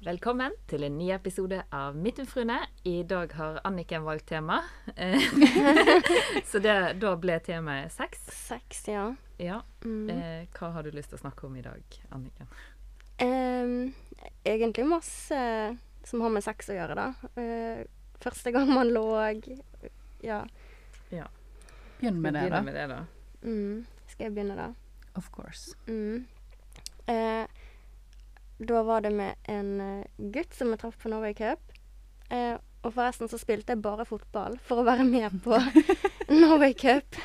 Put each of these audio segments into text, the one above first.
Velkommen til en ny episode av Midtjungfruene. I dag har Anniken valgt tema. Eh, Så det, da ble temaet sex. Sex, ja. Ja. Mm. Eh, hva har du lyst til å snakke om i dag, Anniken? Um, egentlig masse som har med sex å gjøre, da. Uh, første gang man lå Ja. Begynn med med det, da. Mm. Skal jeg begynne, da? Of course. Mm. Eh, da var det med en eh, gutt som jeg traff på Norway Cup. Eh, og forresten så spilte jeg bare fotball for å være med på Norway Cup.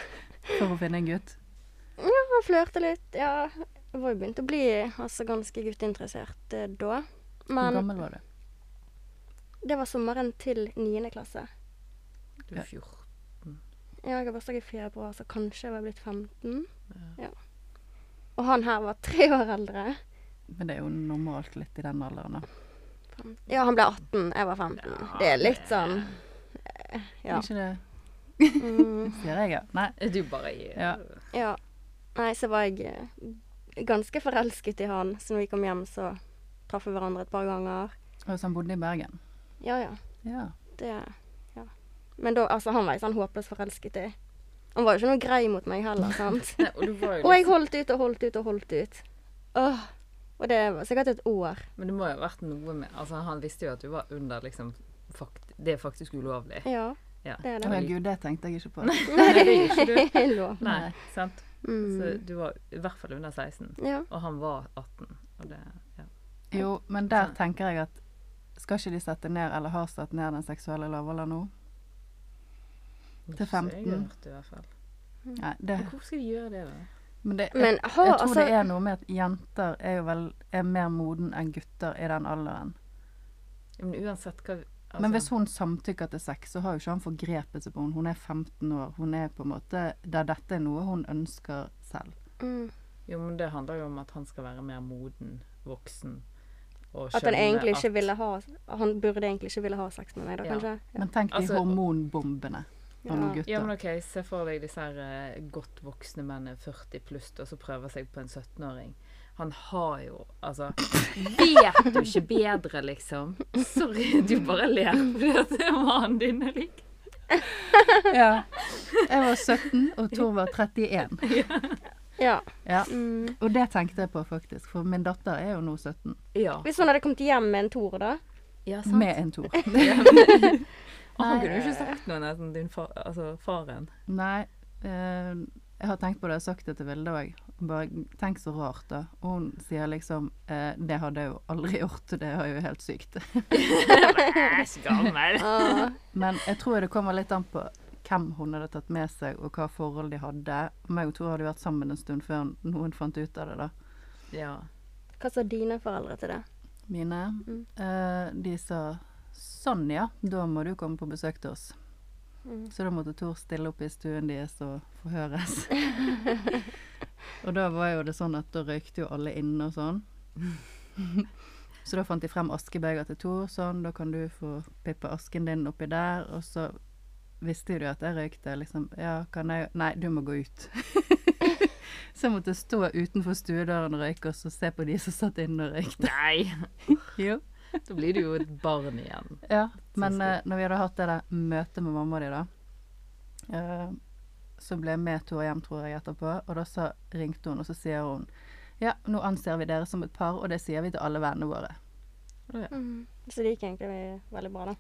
For å finne en gutt. Ja, og flørte litt. Ja, jeg var jo begynt å bli altså, ganske gutteinteressert eh, da. Hvor gammel var du? det var sommeren til 9. klasse. Du Ja. er 14. Ja, jeg har bursdag i februar, så kanskje jeg var blitt 15. Ja. Og han her var tre år eldre. Men det er jo normalt litt i den alderen, da. Ja, han ble 18, jeg var 15. Ja, Det er litt sånn eh, Ja. Ikke det Mm, sier jeg, ja. Nei. Du bare gir Ja. ja. Nei, så var jeg eh, ganske forelsket i han. Så når vi kom hjem, så traff vi hverandre et par ganger. Og så han bodde i Bergen. Ja, ja. Ja. Det Ja. Men da Altså, han var jeg sånn håpløst forelsket i. Han var jo ikke noe grei mot meg heller, sant. Nei, og du var jo Og jeg liksom, holdt ut og holdt ut og holdt ut. Åh. Og det var sikkert et år. men det må jo ha vært noe med Altså, han visste jo at du var under liksom fakt, Det er faktisk ulovlig. Ja, Ja. det er det. ja, gud, det tenkte jeg ikke på. Nei, det gjør ikke du. Lov. Nei, sant? Så Mm. du var i hvert fall under 16. Ja. Og han var 18. Og det Ja. Jo, men der tenker jeg at skal ikke de sette ned, eller har satt ned den seksuelle lavalderen nå? Til Så jeg 15. har hørt det i hvert fall. Nei, det, hvorfor skal de gjøre det, da? Men det, Men jeg, ha, jeg tror altså det er noe med at jenter er jo vel er mer moden enn gutter i den alderen. Men uansett hva altså, Men hvis hun samtykker til sex, så har jo ikke han forgrepet seg på henne. Hun er 15 år. Hun er på en måte Der dette er noe hun ønsker selv. mm, Jo, men det handler jo om at han skal være mer moden, voksen. At han egentlig at- ikke ville ha Han burde egentlig ikke ville ha sex med meg, da, Ja. kanskje? Ja. Men tenk de Altså- hormonbombene Ja. gutter. Ja, men OK, se for deg disse her eh, godt voksne mennene 40 pluss og så prøver seg på en 17-åring. Han har jo Altså Vet du ikke bedre, liksom? Sorry, du bare ler fordi at det er mannen din er liker. Ja. Jeg var 17, og Tor var 31. ja. Ja. Mm. Og det tenkte jeg på, faktisk. For min datter er jo nå 17. Ja. Hvis man hadde kommet hjem med en Tor, da? ja sant? Med en Tor. Og han kunne jo ikke sagt noe nesten, din far, altså faren. Nei, eh, jeg har tenkt på det, har sagt det til Vilde òg. Bare tenk så rart, da. Og hun sier liksom eh, Det hadde jeg jo aldri gjort, det er jo helt sykt. Æsj, gammel. Men jeg tror det kommer litt an på hvem hun hadde tatt med seg, og hva forhold de hadde. Meg og Tor hadde vært sammen en stund før noen fant ut av det, da. Ja. hva sa dine foreldre til det? Mine. Mm. Eh, de sa sånn, ja, da må du komme på besøk til oss. Mm. Så da måtte Tor stille opp i stuen deres og forhøres. og da var jo det sånn at da røykte jo alle inne og sånn. så da fant de frem askebeger til Tor, sånn, da kan du få pippe asken din oppi der. Og så visste jo de at jeg røykte, liksom. Ja, kan jeg Nei, du må gå ut. så jeg måtte stå utenfor stuedøren og røyke, og så se på de som satt inne og røykte. Nei. Jo. Da blir du jo et barn igjen. Ja, men eh, når vi hadde hatt det der møtet med mamma de da, uh, så ble jeg med Tor hjem, tror jeg, etterpå, og da så ringte hun, og så sier hun ja, nå anser vi dere som et par, og det sier vi til alle vennene våre. Mm. Så det gikk egentlig veldig bra, da.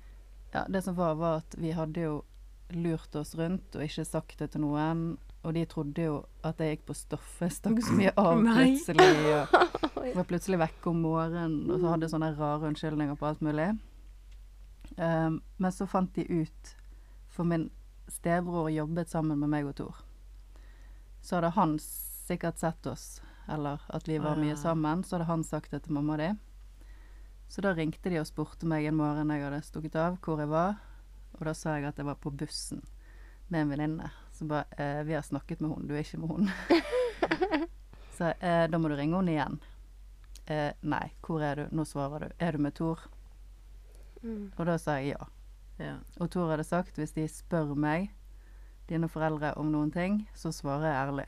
Ja, det som var, var at vi hadde jo lurt oss rundt og ikke sagt det til noen, og de trodde jo at jeg gikk på stoffet, stakk så mye av plutselig, og var plutselig vekke om morgenen, og så hadde sånne rare unnskyldninger på alt mulig. Um, men så fant de ut, for min stebror jobbet sammen med meg og Tor. Så hadde han sikkert sett oss, eller at vi var mye sammen, så hadde han sagt det til mamma og de. Så da ringte de og spurte meg en morgen jeg hadde stukket av, hvor jeg var. Og da sa jeg at jeg var på bussen med en venninne. Så bare eh, 'Vi har snakket med henne, du er ikke med henne'. så eh, da må du ringe henne igjen. Eh, nei, hvor er du? Nå svarer du. Er du med Tor? Mm. Og da sa jeg ja. Ja. Og Tor hadde sagt hvis de spør meg, dine foreldre, om noen ting, så svarer jeg ærlig.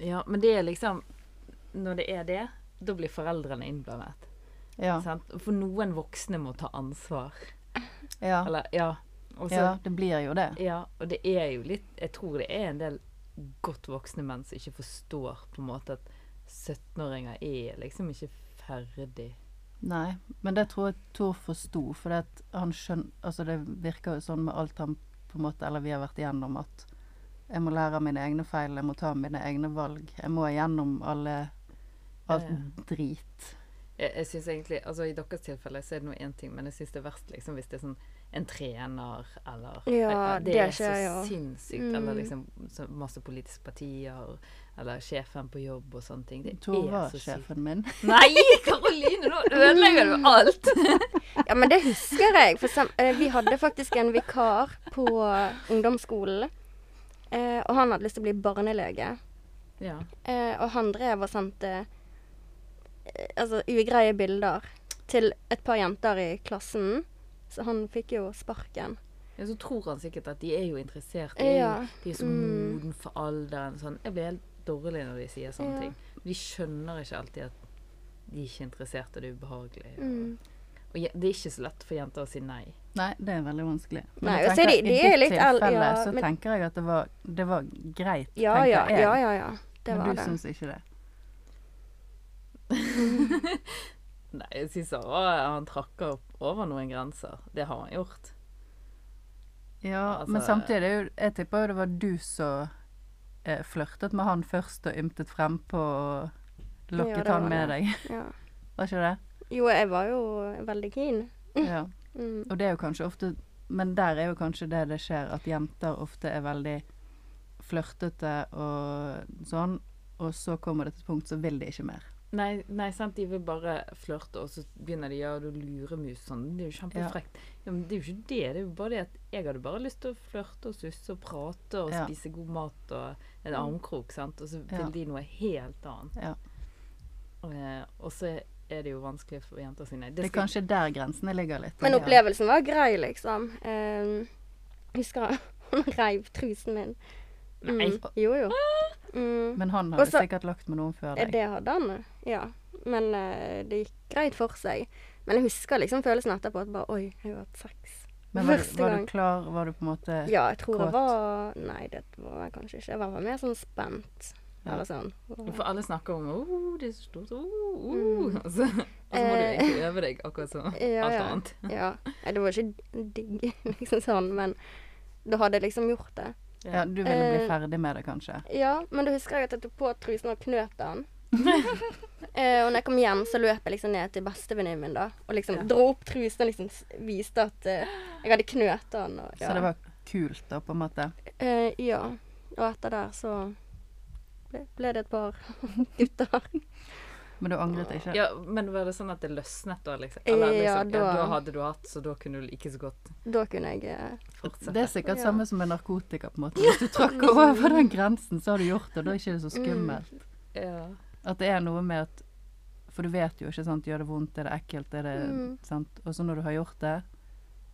ja, men det er liksom Når det er det, da blir foreldrene innblandet. Ja. For noen voksne må ta ansvar. Ja. Eller, ja. Og så- ja, det blir jo det. Ja, og det er jo litt Jeg tror det er en del godt voksne menn som ikke forstår på en måte at 17-åringer er liksom ikke ferdig. Nei, men det tror jeg Tor forsto, for det han skjøn, Altså, det virker jo sånn med alt han på en måte Eller vi har vært igjennom, at jeg må lære av mine egne feil, jeg må ta mine egne valg. Jeg må igjennom alle Alt Ja. drit. Jeg, jeg synes egentlig Altså i deres tilfelle så er det nå én ting, men jeg syns det er verst liksom hvis det er sånn en trener eller Ja, det, det er så ja. sinnssykt. Eller Mm. liksom så masse politiske partier, eller sjefen på jobb og sånne ting. Det Tor er sjefen min. Nei, Karoline, nå ødelegger du alt! Ja, men det husker jeg. For eh, vi hadde faktisk en vikar på ungdomsskolen. Eh, og han hadde lyst til å bli barnelege. Ja. Eh, og han drev og sendte eh, altså ugreie bilder til et par jenter i klassen. Så han fikk jo sparken. Ja, så tror han sikkert at de er jo interessert. De er, Ja. jo, de er så Mm. moden for alderen. Sånn. Jeg blir helt dårlig når de sier sånne Ja. ting. De skjønner ikke alltid at de er ikke interessert, og det er ubehagelig. Mm. og det er ikke så lett for jenter å si nei. Nei, det er veldig vanskelig. Nei, jeg så er tenker, de- de I er ditt tilfelle ja, så men- tenker jeg at det var, det var greit, Ja, tenker jeg. ja, ja, ja. Det Men var du syns ikke det? Nei, jeg syns han trakker opp over noen grenser. Det har han gjort. Ja, Altså- men samtidig er jo Jeg tipper jo det var du som eh, flørtet med han først og ymtet frempå og å lokket ja, han med det. deg. Ja. Var ikke det? Jo, jeg var jo veldig keen. Ja. Mm. Og det er jo kanskje ofte Men der er jo kanskje det det skjer, at jenter ofte er veldig flørtete og sånn, og så kommer det til et punkt så vil de ikke mer. Nei, nei, sant, de vil bare flørte, og så begynner de ja, du luremus sånn. Det er jo kjempefrekt. Ja. men det er jo ikke det. Det er jo bare det at jeg hadde bare lyst til å flørte og susse og prate og Ja. spise god mat og en armkrok, sant. Og så vil Ja. de noe helt annet. Ja. Eh, og så er det jo vanskelig for jenter å si nei. Det er skal- kanskje der grensene ligger litt. Men opplevelsen var grei, liksom. Um, husker jeg hun reiv trusen min. Nei. Mm. Jo, jo. Mm. Men han hadde Også, sikkert lagt med noen før Eh, deg. Det hadde han, ja. Men uh, det gikk greit for seg. Men jeg husker liksom følelsen etterpå at bare Oi, jeg har hatt sex. Men var, du- Første var du klar? Var du på en måte Ja, jeg tror kåt? jeg var Nei, det var jeg kanskje ikke. Jeg var mer sånn spent. Ja. Eller sånn. For alle snakker om oh, det er så stort, oh, oh. Mm. Og, så, og så må du Eh, egentlig øve deg akkurat som ja, alt ja. annet. Ja. Det var ikke digg, liksom sånn, men da hadde jeg liksom gjort det. Ja, du ville bli Eh, ferdig med det, kanskje? Ja, men da husker jeg at jeg tok på trusen og knøt den. eh, og når jeg kom hjem, så løp jeg liksom ned til bestevenninnen min da, og liksom Ja. dro opp trusen og liksom viste at uh, jeg hadde knøt den. Og, ja. Så det var kult, da, på en måte? Uh, ja. Og etter der så ble, ble det et par gutter. Men du angret ikke? Ja, men var det sånn at det løsnet da, liksom? Eller Ja, liksom, ja, da- da hadde du hatt, så da kunne du like så godt Da kunne jeg fortsette. Det er sikkert Ja. samme som med narkotika, på en måte. Hvis du tråkker over den grensen, så har du gjort det, og da er det ikke så skummelt. Ja. At det er noe med at For du vet jo ikke, sant. Gjør det vondt? Er det ekkelt? Er det Mm. sant? Og så når du har gjort det,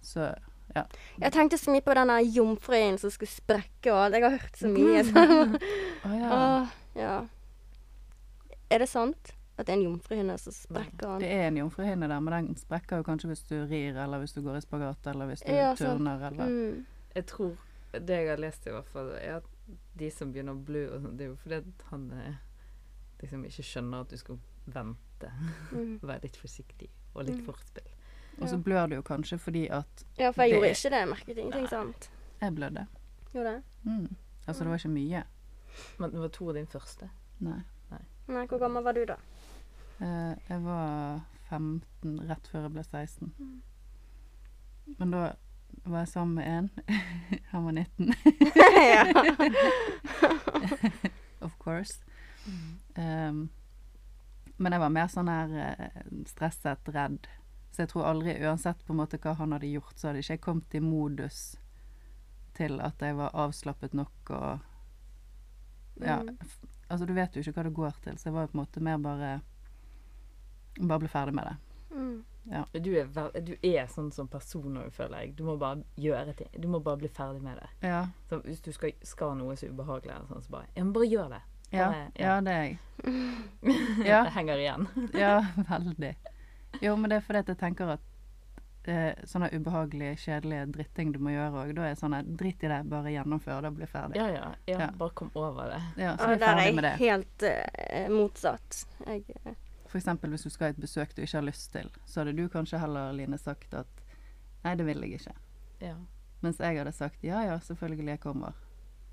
så ja. Jeg tenkte så mye på den jomfruen som skulle sprekke og alt. Jeg har hørt så mye. Så. oh, ja. Åh, ja. Er det sant at det er en jomfruhinne som sprekker den? Det er en jomfruhinne der, men den sprekker jo kanskje hvis du rir, eller hvis du går i spagat, eller hvis du Ja, turner, eller Mm. Jeg tror Det jeg har lest i hvert fall, er at de som begynner å blø og sånn, det er jo fordi at han eh, liksom ikke skjønner at du skal vente. Mm. Være litt forsiktig og litt Mm. forspill. Og så blør du jo kanskje fordi at Ja, for jeg Det gjorde ikke det. Jeg merket ingenting, Nei. sant? jeg blødde. Gjorde det? Mm. Altså, det var ikke mye. Men det var to av din første. Nei. Nei, hvor gammel var du da? Eh, jeg var 15 rett før jeg ble 16. Mm. Men da var jeg sammen med en. Han var 19, of course. Um, men jeg var mer sånn her eh, stresset, redd. Så jeg tror aldri, uansett på en måte hva han hadde gjort, så hadde ikke jeg kommet i modus til at jeg var avslappet nok og Ja. Mm. Altså, du vet jo ikke hva det går til, så jeg var jo på en måte mer bare Bare bli ferdig med det. Mm. Du er, du er sånn som person òg, føler jeg. Du må bare gjøre ting. Du må bare bli ferdig med det. Ja. Så hvis du skal, skal noe så ubehagelig, eller sånn, så bare Ja, men bare gjør det. Ja, Bare- ja det er jeg. Ja. Det henger igjen. Ja, veldig. Jo, men det er fordi at jeg tenker at eh, sånne ubehagelige, kjedelige dritting du må gjøre òg, da er sånn at drit i det, bare gjennomfør det og bli ferdig. Ja, ja, ja. Ja. Bare kom over det. Ja, så Ja, er vi der er jeg helt eh, motsatt. Jeg, eksempel hvis du skal ha et besøk du ikke har lyst til, så hadde du kanskje heller, Line, sagt at nei, det vil jeg ikke. Ja. Mens jeg hadde sagt ja ja, selvfølgelig jeg kommer.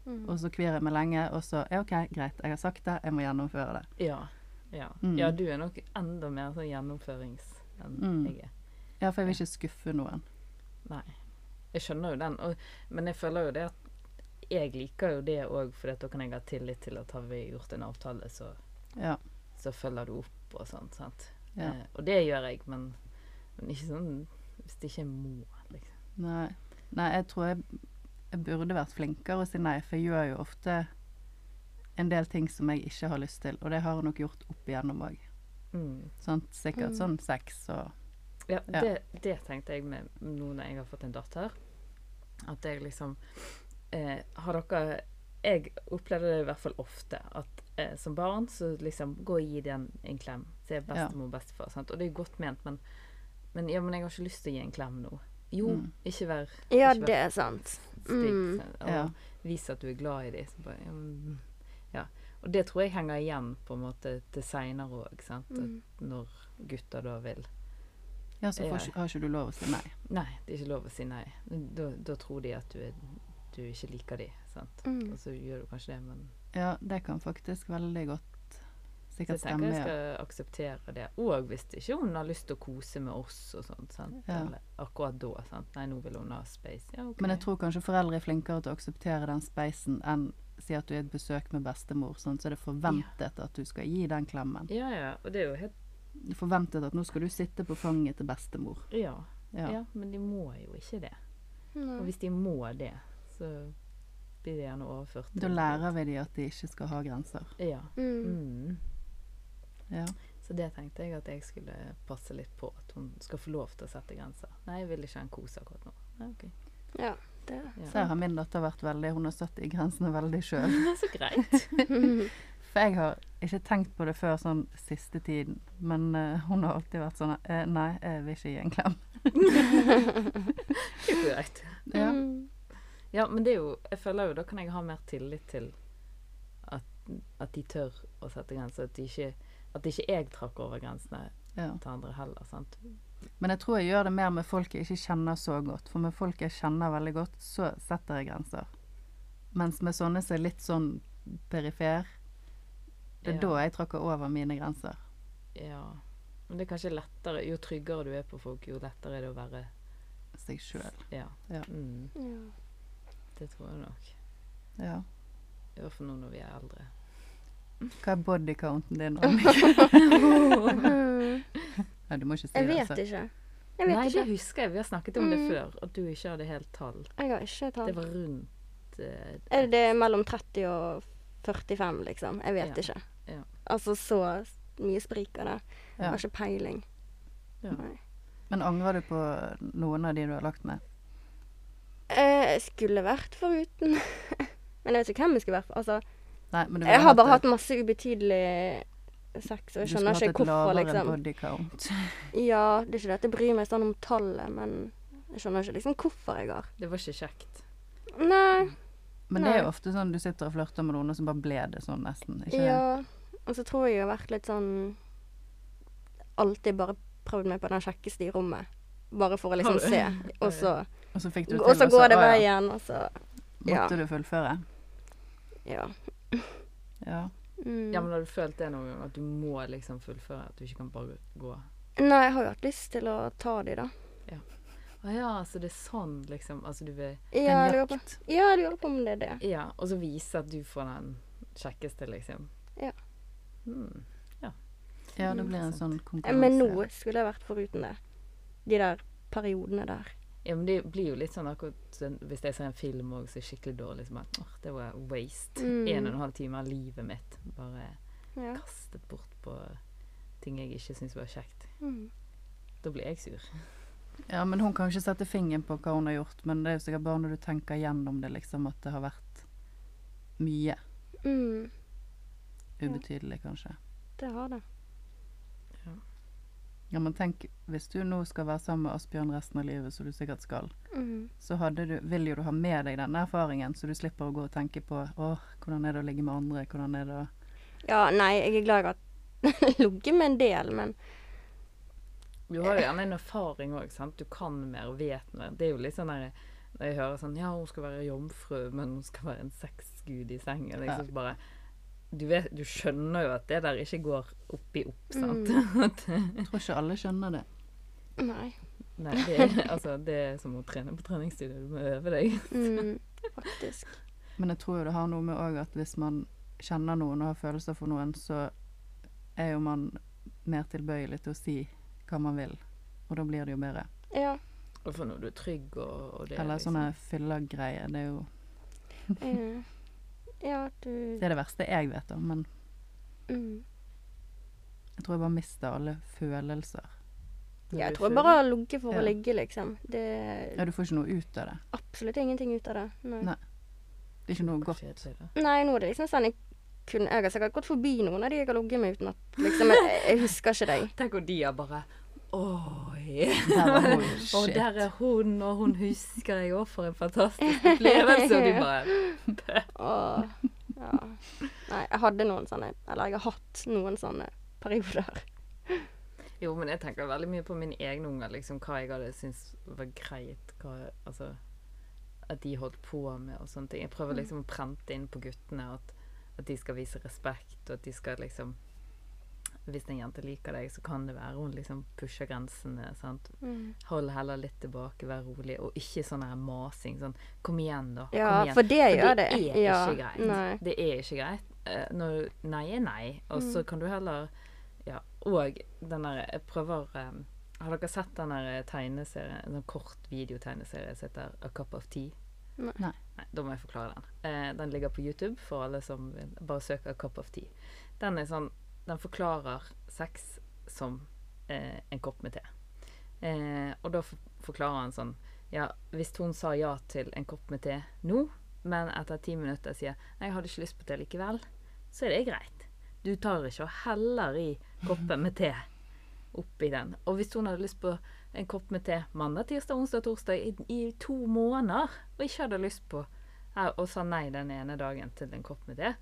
mm. Og så kvir jeg meg lenge, og så ja, OK, greit, jeg har sagt det, jeg må gjennomføre det. Ja. Ja. Mm. ja, du er nok enda mer sånn gjennomførings enn Mm. jeg er. Ja, for jeg vil ikke skuffe noen. Nei. Jeg skjønner jo den, og, men jeg føler jo det at jeg liker jo det òg, for da kan jeg ha tillit til at har vi gjort en avtale, så, Ja. Så følger du opp og sånn. sant? ja. Eh, og det gjør jeg, men, men ikke sånn hvis det ikke er må, liksom. Nei. Nei, jeg tror jeg, jeg burde vært flinkere å si nei, for jeg gjør jo ofte en del ting som jeg ikke har lyst til, og det har jeg nok gjort opp igjennom òg. Mm. Sikkert Mm. sånn sex og Ja, Ja. Det, det tenkte jeg med nå når jeg har fått en datter. At jeg liksom eh, Har dere Jeg opplevde det i hvert fall ofte. At eh, som barn så liksom Gå og gi den en klem. Se bestemor og bestefar. Sant? Og det er jo godt ment, men, men ja, men jeg har ikke lyst til å gi en klem nå. Jo, Mm. ikke vær ja, ikke vær det er sant. Mm. sant? Og Ja. vis at du er glad i dem. Så bare, ja, men- ja. Og det tror jeg henger igjen på en måte til seinere òg. Mm. Når gutter da vil Ja, så får, har ikke du lov å si nei. Nei, det er ikke lov å si nei. Da, da tror de at du, er, du ikke liker dem, sant? Mm. Og så gjør du kanskje det, men Ja, det kan faktisk veldig godt så sikkert jeg tenker stemme. jeg Ja. skal akseptere det. Og hvis ikke hun har lyst til å kose med oss og sånt, sant? Ja. Eller akkurat da, sant? Nei, nå vil hun ha space. Ja, okay. Men jeg tror kanskje foreldre er flinkere til å akseptere den spacen enn si at du er i et besøk med bestemor, sånn, så er det forventet at du skal gi den klemmen. Ja, ja. Og det er jo helt forventet at nå skal du sitte på fanget til bestemor. Ja. Ja. ja. men de må jo ikke det. Og hvis de må det, så blir det gjerne overført. Da lærer vi dem at de ikke skal ha grenser. Ja. Mm. Mm. Ja. Så det tenkte jeg at jeg skulle passe litt på. At hun skal få lov til å sette grenser. Nei, jeg vil ikke ha en kos akkurat nå. Nei, okay. Ja, det Ja. Så her har min datter vært veldig Hun har satt i grensene veldig sjøl. Så greit. For jeg har ikke tenkt på det før sånn siste tiden. Men uh, hun har alltid vært sånn eh, Nei, jeg vil ikke gi en klem. Det er greit. Ja. Ja, men det er jo Jeg føler jo da kan jeg ha mer tillit til at, at de tør å sette grenser. At, de ikke, at ikke jeg trakk over grensene ja. til andre heller. sant? Men jeg tror jeg gjør det mer med folk jeg ikke kjenner så godt. For med folk jeg kjenner veldig godt, så setter jeg grenser. Mens med sånne som er litt sånn perifer, det er Ja. da jeg tråkker over mine grenser. Ja. Men det er kanskje lettere Jo tryggere du er på folk, jo lettere er det å være Seg sjøl. Ja. Ja. Mm, Ja. Det tror jeg nok. Ja. I hvert fall nå når vi er eldre. Hva er bodycounten din? Annika? Nei, du må ikke si Jeg det. vet altså. ikke. Jeg vet Nei, det ikke. husker jeg. Vi har snakket om det Mm. før. At du ikke hadde helt tall. Jeg har ikke Det var rundt eh, Er det mellom 30 og 45, liksom? Jeg vet Ja. ikke. Ja. Altså så mye spriker det. Jeg Ja. har ikke peiling. Ja. Nei. Men angrer du på noen av de du har lagt med? Eh, skulle vært foruten. Men jeg vet ikke hvem jeg skulle vært for. Altså, Nei, men du jeg har bare hatt masse ubetydelig sex, og jeg skjønner ikke Du skulle hatt et liksom. lavere body count. Ja, det er ikke det at jeg bryr meg sånn om tallet, men jeg skjønner ikke liksom hvorfor jeg har. Det var ikke kjekt. Nei. Men det er jo ofte sånn du sitter og flørter med noen, og så bare ble det sånn nesten. Ikke? Ja. Og så tror jeg jeg har vært litt sånn Alltid bare prøvd meg på den kjekkeste i rommet. Bare for å liksom se. Og så, Og så fikk du til og så går det ja, veien, og så ja. Måtte du fullføre? Ja. Ja. Mm. Ja, men har du følt det noen gang? At du må liksom fullføre? At du ikke kan bare gå? Nei, jeg har jo hatt lyst til å ta de, da. Å ja, så det er sånn, liksom. Altså du vil Ja, en jakt. ja, jeg lurer på om det er det. Ja, og så vise at du får den kjekkeste, liksom. Ja. Mm. Ja, det blir en sånn Eh, konkurranse. Men nå skulle jeg vært foruten det. De der periodene der. Ja, men det blir jo litt sånn akkurat sånn, Hvis jeg ser en film òg som er skikkelig dårlig, så bare åh, det var waste. Mm. En og en halv time av livet mitt bare Ja. kastet bort på ting jeg ikke syns var kjekt. Mm. Da blir jeg sur. Ja, men hun kan ikke sette fingeren på hva hun har gjort, men det er jo sikkert bare når du tenker gjennom det, liksom, at det har vært mye. Mm. Ubetydelig, kanskje. Det har det. Ja, men tenk, hvis du nå skal være sammen med Asbjørn resten av livet, som du sikkert skal, Mm. så hadde du, vil jo du ha med deg denne erfaringen, så du slipper å gå og tenke på åh, hvordan er det å ligge med andre, hvordan er det å Ja, nei, jeg er glad jeg har ligget med en del, men Du har jo gjerne en erfaring òg, sant. Du kan mer og vet mer. Det er jo litt sånn der Når jeg hører sånn Ja, hun skal være jomfru, men hun skal være en sexgud i sengen. Liksom bare du, vet, du skjønner jo at det der ikke går opp i opp, sant. Mm. Jeg tror ikke alle skjønner det. nei. Nei, det er, altså, det er som å trene på treningsstudio. Du må øve deg. Mm, faktisk. Men jeg tror jo det har noe med òg at hvis man kjenner noen og har følelser for noen, så er jo man mer tilbøyelig til å si hva man vil. Og da blir det jo bedre. Ja. Og for når du er trygg og, og det Eller liksom- sånne fyllegreier. Det er jo ja, du Det er det verste jeg vet om, men mm. jeg tror jeg bare mister alle følelser. Ja, jeg tror jeg bare har ligget for Ja. å ligge, liksom. Det Ja, du får ikke noe ut av det. absolutt ingenting ut av det. Nei. Nei. Det er ikke noe godt. Nei, nå er det liksom sånn jeg kunne Jeg har sikkert gått forbi noen av de jeg har ligget med uten at liksom Jeg, jeg husker ikke deg. Tenk om de har bare Der. Og der er hun, og hun husker jeg òg for en fantastisk opplevelse. Og de bare Og ja. Nei, jeg hadde noen sånne Eller jeg har hatt noen sånne perioder. Jo, men jeg tenker veldig mye på mine egne unger, liksom hva jeg hadde syntes var greit. Hva, altså At de holdt på med og sånne ting. Jeg prøver liksom å prente inn på guttene at, at de skal vise respekt, og at de skal liksom Hvis en jente liker deg, så kan det være hun liksom pusher grensene. sant? Mm. Hold heller litt tilbake, vær rolig, og ikke sånn her masing. Sånn Kom igjen, da. Ja, kom igjen. for det gjør det. er Ja, ikke greit. nei. Det er ikke greit. Uh, når nei er nei, og så Mm. kan du heller Ja, og den der Jeg prøver um, Har dere sett den der tegneserien, en sånn kort videotegneserie som heter A Cup of Tea? Nei. Nei. Nei, da må jeg forklare den. Eh, den ligger på YouTube for alle som vil bare søker A Cup of Tea. Den er sånn Den forklarer sex som eh, en kopp med te. Eh, og da for, forklarer han sånn Ja, hvis hun sa ja til en kopp med te nå, men etter ti minutter sier 'Jeg hadde ikke lyst på te likevel', så er det greit. Du tar ikke og heller i koppen med te oppi den. Og hvis hun hadde lyst på en kopp med te mandag, tirsdag, onsdag, torsdag i, i to måneder, og ikke hadde lyst på eh, og sa nei den ene dagen til en kopp med te,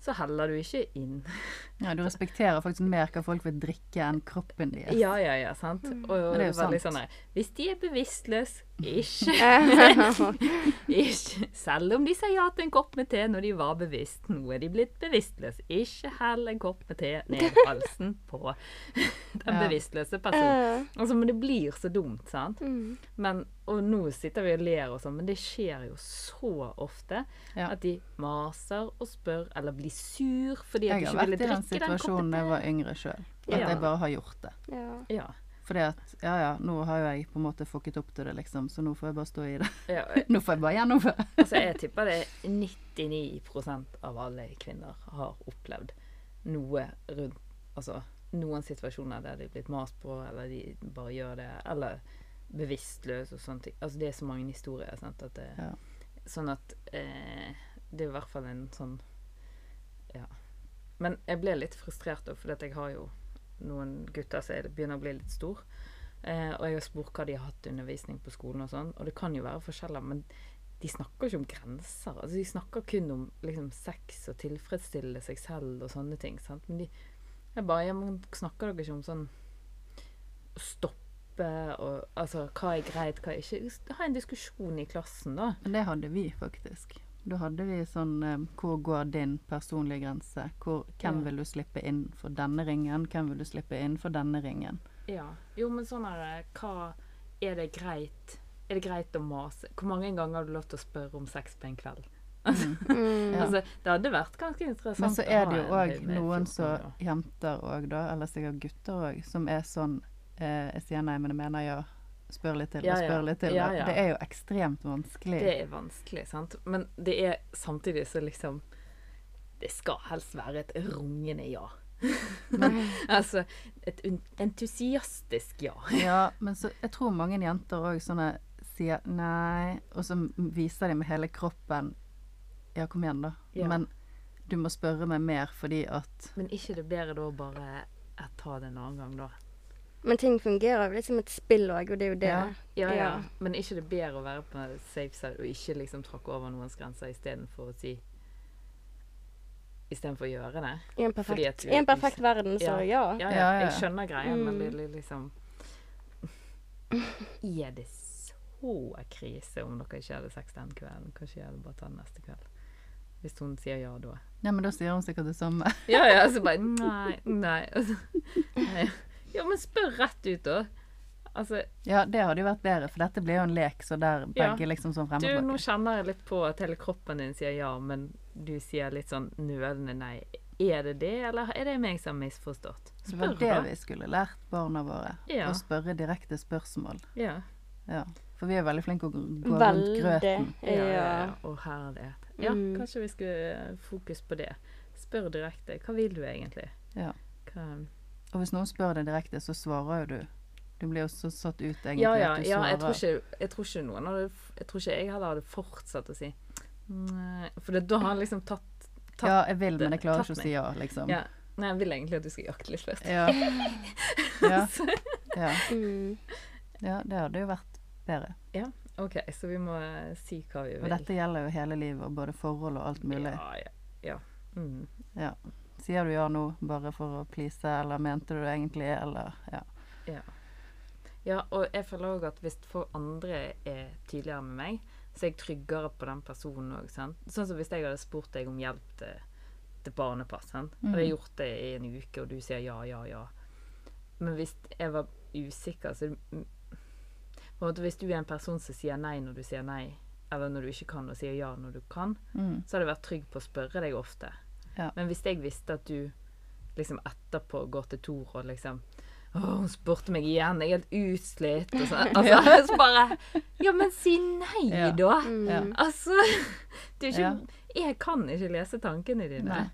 så heller du ikke inn. Ja, du respekterer faktisk mer hva folk vil drikke enn kroppen deres. Ja, ja, ja, sant. Og, og det er jo sant. sånn her Hvis de er bevisstløse, ikke Ikke, selv om de sier ja til en kopp med te når de var bevisst. Nå er de blitt bevisstløse. Ikke hell en kopp med te ned halsen på den Ja. bevisstløse personen. Eh, Altså, men det blir så dumt, sant? mm. Men, og nå sitter vi og ler og sånn, men det skjer jo så ofte Ja. at de maser og spør, eller blir sur fordi at de ikke ville drikke situasjonen da jeg var yngre sjøl. At Ja. jeg bare har gjort det. Ja. Ja. Fordi at ja ja, nå har jo jeg på en måte fucket opp til det, liksom, så nå får jeg bare stå i det. ja. Nå får jeg bare gjennomføre. Altså, jeg tipper det er 99% av alle kvinner har opplevd noe rundt Altså noen situasjoner der de er blitt mast på, eller de bare gjør det, eller bevisstløs og sånne ting. Altså, det er så mange historier, sant, at det, Ja. Sånn at eh, det er i hvert fall en sånn. Men jeg ble litt frustrert da, fordi jeg har jo noen gutter som er- begynner å bli litt stor. Eh, og jeg har spurt hva de har hatt undervisning på skolen og sånn, og det kan jo være forskjeller, men de snakker ikke om grenser. Altså, de snakker kun om liksom, sex og tilfredsstille seg selv og sånne ting. Sant? Men de jeg bare, ja, men snakker dere ikke om sånn å stoppe og altså hva er greit, hva er ikke? Ha en diskusjon i klassen, da. Men det hadde vi faktisk. Da hadde vi sånn eh, Hvor går din personlige grense? Hvor, hvem Ja. vil du slippe inn for denne ringen? Hvem vil du slippe inn for denne ringen? Ja. Jo, men sånn er det Hva Er det greit? Er det greit å mase? Hvor mange ganger har du lov til å spørre om sex på en kveld? Mm. Ja. Altså, det hadde vært ganske interessant Men så er det jo òg noen som jenter òg, da, eller sikkert gutter òg, som er sånn eh, Jeg sier nei, men jeg mener ja. Spør litt til Ja, og spør litt til. Ja, ja. Det er jo ekstremt vanskelig. Det er vanskelig, sant. Men det er samtidig så liksom Det skal helst være et rungende ja. altså et entusiastisk ja. Ja, men så, jeg tror mange jenter òg sånne sier nei, og så viser de med hele kroppen Ja, kom igjen, da. Ja. Men du må spørre meg mer fordi at Men ikke det bedre da bare eh, ta det en annen gang, da? Men ting fungerer jo litt som et spill òg, og det er jo det. Ja. Ja, ja. Men er ikke det bedre å være på safe side og ikke liksom tråkke over noens grenser istedenfor å si Istedenfor å gjøre det? I en perfekt, at du i en er perfekt verden, så Ja. jeg skjønner greia, men Mm. det er liksom Er det så krise om dere ikke hadde sex den kvelden? Kanskje jeg hadde bare ta den neste kveld? Hvis hun sier ja da. Ja, men da sier hun sikkert det samme. Ja, ja, så bare Nei, nei. Altså, nei. Ja, men spør rett ut, da. Altså, Ja, det hadde jo vært bedre, for dette blir jo en lek, så der Ja. begge liksom sånn frem du, nå kjenner jeg litt på at hele kroppen din sier ja, men du sier litt sånn nølende nei. Er det det, eller er det meg som har misforstått? Det var det da. vi skulle lært barna våre. Ja. Å spørre direkte spørsmål. Ja. Ja. For vi er veldig flinke å gå veldig. rundt grøten. Ja, ja, ja. Ja. Herlighet. Ja, Mm. kanskje vi skulle fokus på det. Spør direkte. Hva vil du egentlig? Ja. Hva Og hvis noen spør deg direkte, så svarer jo du. Du blir jo så satt ut egentlig Ja, ja, at du ja jeg, tror ikke, jeg tror ikke noen hadde Jeg tror ikke jeg heller hadde fortsatt å si Nei. For det, da har han liksom tatt, tatt Ja, jeg vil, men jeg klarer ikke å si ja, liksom. ja. Nei, jeg vil egentlig at du skal jakte litt først. Ja. Ja. ja. Mm. ja, det hadde jo vært bedre. Ja, OK, så vi må eh, si hva vi Og vil. dette gjelder jo hele livet, og både forhold og alt mulig. Ja, ja. ja. Mm. Ja. Sier du ja nå bare for å please, eller mente du det egentlig, eller ja. Ja. ja, og jeg føler òg at hvis for andre er tydeligere med meg, så er jeg tryggere på den personen òg. Sånn som hvis jeg hadde spurt deg om hjelp til, til barnepass. Sant? Mm. Hadde jeg gjort det i en uke, og du sier ja, ja, ja. Men hvis jeg var usikker, så mm, på en måte Hvis du er en person som sier nei når du sier nei, eller når du ikke kan, og sier ja når du kan, Mm. så hadde jeg vært trygg på å spørre deg ofte. Ja. Men hvis jeg visste at du liksom etterpå går til Tor og liksom å, hun spurte meg igjen, jeg er helt utslitt. Og sånn. Altså, så bare Ja, men si nei, Ja. da! Mm. Altså det er ikke, Ja. Jeg kan ikke lese tankene dine.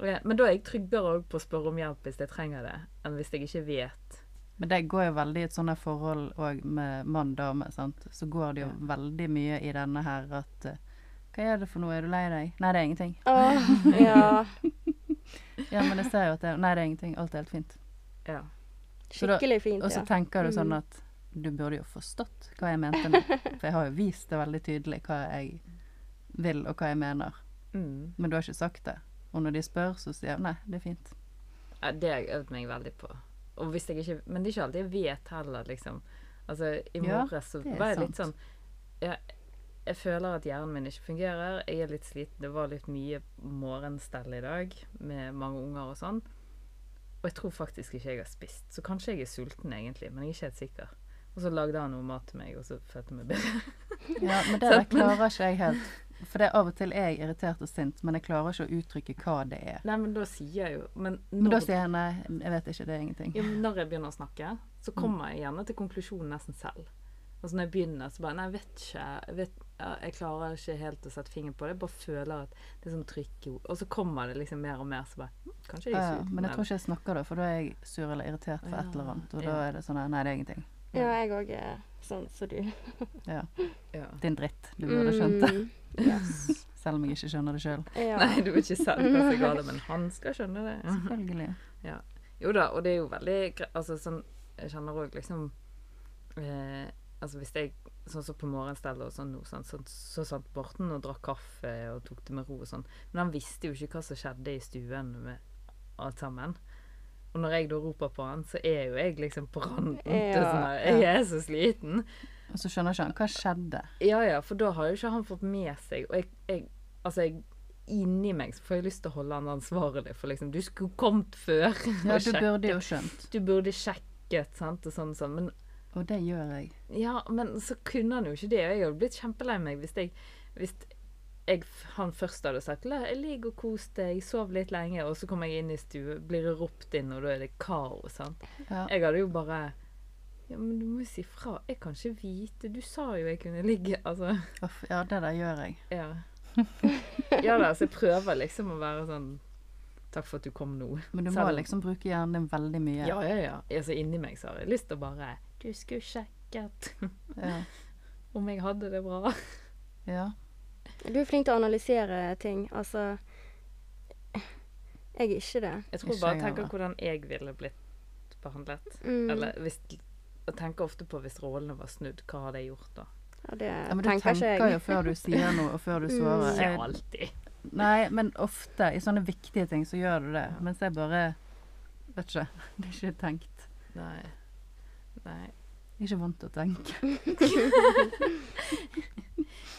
Okay, Men da er jeg tryggere på å spørre om hjelp hvis jeg trenger det, enn hvis jeg ikke vet. Men det går jo veldig i et sånt forhold òg med mann-dame, sant. Så går det jo Ja. veldig mye i denne her at eh, Hva er det for noe, er du lei deg? Nei, det er ingenting. Åh, ja. Ja, men jeg ser jo at det er Nei, det er ingenting. Alt er helt fint. Ja. Skikkelig fint, ja. Og så ja. tenker du sånn Mm. at du burde jo forstått hva jeg mente nå. For jeg har jo vist det veldig tydelig hva jeg vil, og hva jeg mener. Mm. Men du har ikke sagt det. Og når de spør, så sier jeg nei, det er fint. Ja, Det har jeg øvd meg veldig på. Ikke, men det er ikke alltid jeg vet heller, liksom. Altså, I Ja, morges så det er var jeg litt sånn ja, Jeg føler at hjernen min ikke fungerer. Jeg er litt sliten. Det var litt mye morgenstell i dag med mange unger og sånn. Og jeg tror faktisk ikke jeg har spist. Så kanskje jeg er sulten egentlig, men jeg er ikke helt sikker. Og så lagde han noe mat til meg, og så følte jeg meg bedre. Ja, men det der klarer ikke jeg helt. For det er av og til er jeg irritert og sint, men jeg klarer ikke å uttrykke hva det er. Nei, men da sier jeg jo Men Men da sier jeg nei, jeg vet ikke, det er ingenting. ja, men når jeg begynner å snakke, så Mm. kommer jeg gjerne til konklusjonen nesten selv. Altså når jeg begynner, så bare Nei, jeg vet ikke. Jeg, vet, ja, jeg klarer ikke helt å sette fingeren på det. Jeg bare føler at det er sånn trykk i. Og så kommer det liksom mer og mer, så bare hm, Kanskje jeg er er ja, men jeg tror ikke jeg snakker da, for da er jeg sur eller irritert for et eller annet. Og da er det sånn nei, det er ingenting. Ja, jeg òg er sånn som du. Ja. ja. Din dritt. Du burde skjønt det. Mm, yes. Selv om jeg ikke skjønner det sjøl. Ja. Nei, du er ikke selv hva som er galt, men han skal skjønne det. Selvfølgelig. Jo da, og det er jo veldig Altså sånn Jeg kjenner òg liksom eh, Altså hvis jeg Sånn som på morgenstellet og sånn sånn, så, så satt Borten og drakk kaffe og tok det med ro og sånn. Men han visste jo ikke hva som skjedde i stuen med alt sammen. Og når jeg da roper på han, så er jo jeg liksom på randen til sånn her Jeg er så sliten. Og så skjønner ikke han hva skjedde. Ja ja, for da har jo ikke han fått med seg Og jeg, jeg Altså, jeg inni meg så får jeg lyst til å holde han ansvarlig for liksom Du skulle kommet før. Ja, du burde jo skjønt. Du burde sjekket, sant, og sånn og sånn. Men Og det gjør jeg. ja, men så kunne han jo ikke det. Og jeg hadde blitt kjempelei meg hvis jeg Hvis jeg, han først hadde sagt «La, 'Jeg ligger og kos deg, sov litt lenge', og så kommer jeg inn i stue, blir jeg ropt inn, og da er det kaos, sant. Ja. Jeg hadde jo bare Ja, men du må jo si fra. Jeg kan ikke vite. Du sa jo jeg kunne ligge Altså. Ja, det der gjør jeg. Ja. ja da, så jeg prøver liksom å være sånn Takk for at du kom nå. Men du må Selv- liksom bruke hjernen din veldig mye. Ja, ja, ja. Altså, inni meg så har jeg lyst til å bare Du skulle sjekket Ja. om jeg hadde det bra. ja. Du er flink til å analysere ting. Altså Jeg er ikke det. Jeg tror Ikke bare jeg tenker hvordan jeg ville blitt behandlet. Mm. Eller hvis Jeg tenker ofte på hvis rollene var snudd, hva hadde jeg gjort da? Ja, det Ja, men du tenker tenker ikke jo før du sier noe, og før du Mm. svarer. Ikke mm. alltid. Nei, men ofte i sånne viktige ting så gjør du det. Mens jeg bare Vet ikke. Det er ikke tenkt. Nei. Nei. Ikke vant til å tenke.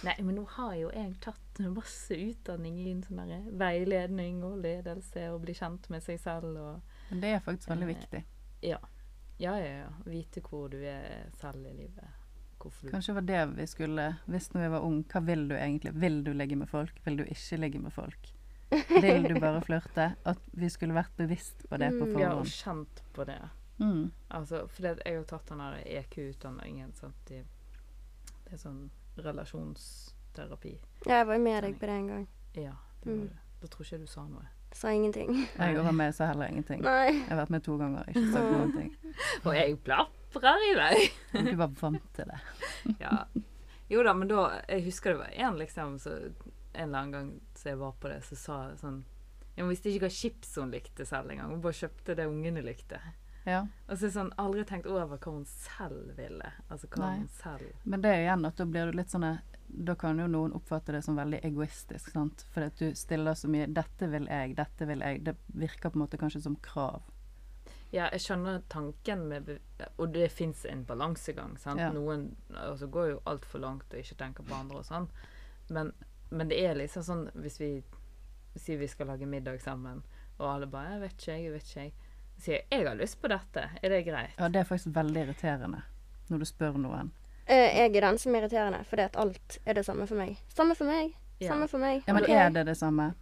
Nei, men nå har jo jeg tatt masse utdanning i en sånn veiledning og ledelse og bli kjent med seg selv og Men det er faktisk veldig Eh, viktig. Ja. Ja, ja, ja. Vite hvor du er selv i livet. Hvorfor du Kanskje var det vi skulle Hvis når jeg var ung, hva vil du egentlig? Vil du ligge med folk? Vil du ikke ligge med folk? Vil du bare flørte? At vi skulle vært bevisst på det på forhånd. Ja, og kjent på det. Mm. Altså, for det, jeg har tatt den der EQ-utdanningen. sant, i- Det er sånn relasjonsterapi. Ja, jeg var jo med deg på det en gang. Ja, det var Mm. det. Da tror ikke jeg du sa noe. Sa ingenting. Jeg var med, sa heller ingenting. Nei. Jeg har vært med to ganger, ikke sagt noen ting. Og jeg plaprer i vei! Du var vant til det. Ja. Jo da, men da Jeg husker det var en liksom så En eller annen gang så jeg var på det, så sa jeg sånn Jeg Hun visste ikke hva chips hun likte selv engang. Hun bare kjøpte det ungene likte. Ja. Og så er det sånn Aldri tenkt over hva hun selv ville. Altså hva Nei. hun selv Men det er igjen at da blir du litt sånn Da kan jo noen oppfatte det som veldig egoistisk, sant. For at du stiller så mye 'Dette vil jeg, dette vil jeg'. Det virker på en måte kanskje som krav. Ja, jeg skjønner tanken med Og det fins en balansegang. sant? Ja. Noen altså, går jo altfor langt og ikke tenker på andre og sånn. Men, men det er liksom sånn hvis vi sier vi skal lage middag sammen, og alle bare 'Jeg vet ikke, jeg, vet ikke', jeg. Sier jeg har lyst på dette'. Er det greit? Ja, det er faktisk veldig irriterende når du spør noen. Eh, Jeg er den som er irriterende, fordi at alt er det samme for meg. Samme for meg. Ja. Samme for meg. Ja, men er det det samme?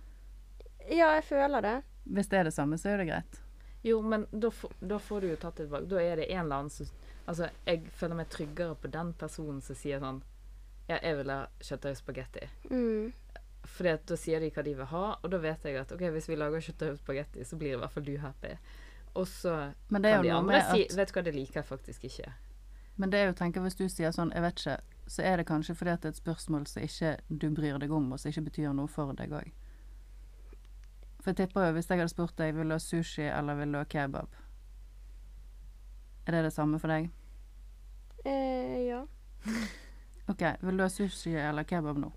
Ja, jeg føler det. Hvis det er det samme, så er det greit. Jo, men da, får- da får du jo tatt et valg. Da er det en eller annen som Altså, jeg føler meg tryggere på den personen som sier sånn Ja, jeg vil ha kjøttdeig og spagetti. Mm. Fordi at da sier de hva de vil ha, og da vet jeg at ok, hvis vi lager kjøttdeig og spagetti, så blir i hvert fall du happy. Og så Men det er kan de andre si at Vet du hva, det liker jeg faktisk ikke. Men det er jo, tenker hvis du sier sånn 'jeg vet ikke', så er det kanskje fordi at det er et spørsmål som ikke du bryr deg om, og som ikke betyr noe for deg òg. For jeg tipper jo, hvis jeg hadde spurt deg 'vil du ha sushi eller vil du ha kebab', er det det samme for deg? Eh, ja. OK, vil du ha sushi eller kebab nå?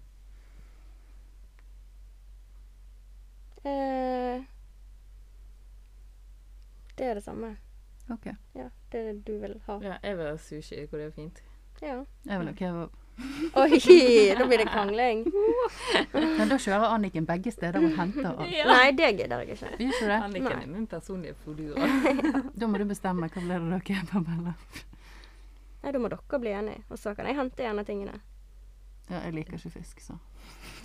Eh, det er det samme. OK. Ja, det er det du vil ha. Ja, jeg vil ha sushi. hvor det er fint? Ja. Jeg vil ha kebab. Oi, da blir det krangling. Men da kjører Anniken begge steder og henter alt. Nei, det gidder jeg ikke. Gjør ikke det? Anniken Nei. er min personlige fodura. Da må du bestemme. Hva blir det da? Kebab eller Nei, da må dere bli enige, og så kan jeg hente gjerne av tingene. Ja, jeg liker ikke fisk, så.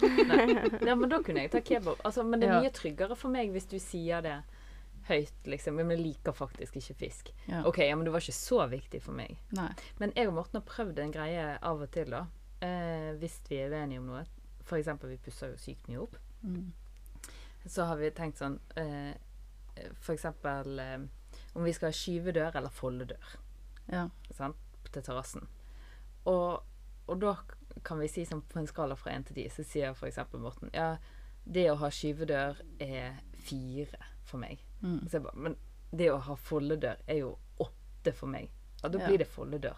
ja, men da kunne jeg ta kebab. Altså, men det er Ja. mye tryggere for meg hvis du sier det høyt, liksom. Men jeg liker faktisk ikke fisk. Ja. OK, ja, men det var ikke så viktig for meg. Nei. Men jeg og Morten har prøvd en greie av og til, da. Eh, hvis vi er uenige om noe. Eksempel, vi pusser jo sykt mye opp. Mm. Så har vi tenkt sånn eh, eksempel eh, om vi skal ha skyvedør eller foldedør Ja. sant? til terrassen. Og, og da kan vi si sånn på en skala fra én til ti, så sier eksempel Morten ja, det å ha skyvedør er fire for meg. Mm. Så jeg bare, men det å ha foldedør er jo åtte for meg. Ja, da Ja. blir det foldedør.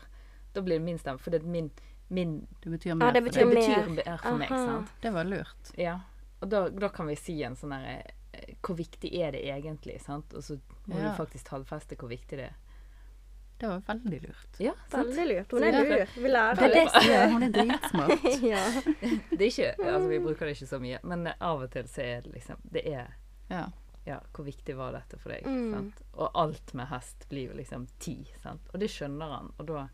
Da blir det min stemme. For det er min, min Det betyr Ja, mer betyr for deg. Mer. Det betyr mer for meg, Aha. sant? Det var lurt. Ja. Og da, da kan vi si en sånn herre eh, Hvor viktig er det egentlig? sant? Og så må Ja. du faktisk tallfeste hvor viktig det er. Det var veldig lurt. Ja, sant? Veldig lurt. Hun er lur. Vi lærer Det er det hun er dritsmart. ja. Det er ikke, altså Vi bruker det ikke så mye, men av og til så er det liksom Det er Ja. Ja, hvor viktig var dette for deg? Mm. Sant? Og alt med hest blir jo liksom ti, sant? Og det skjønner han, og da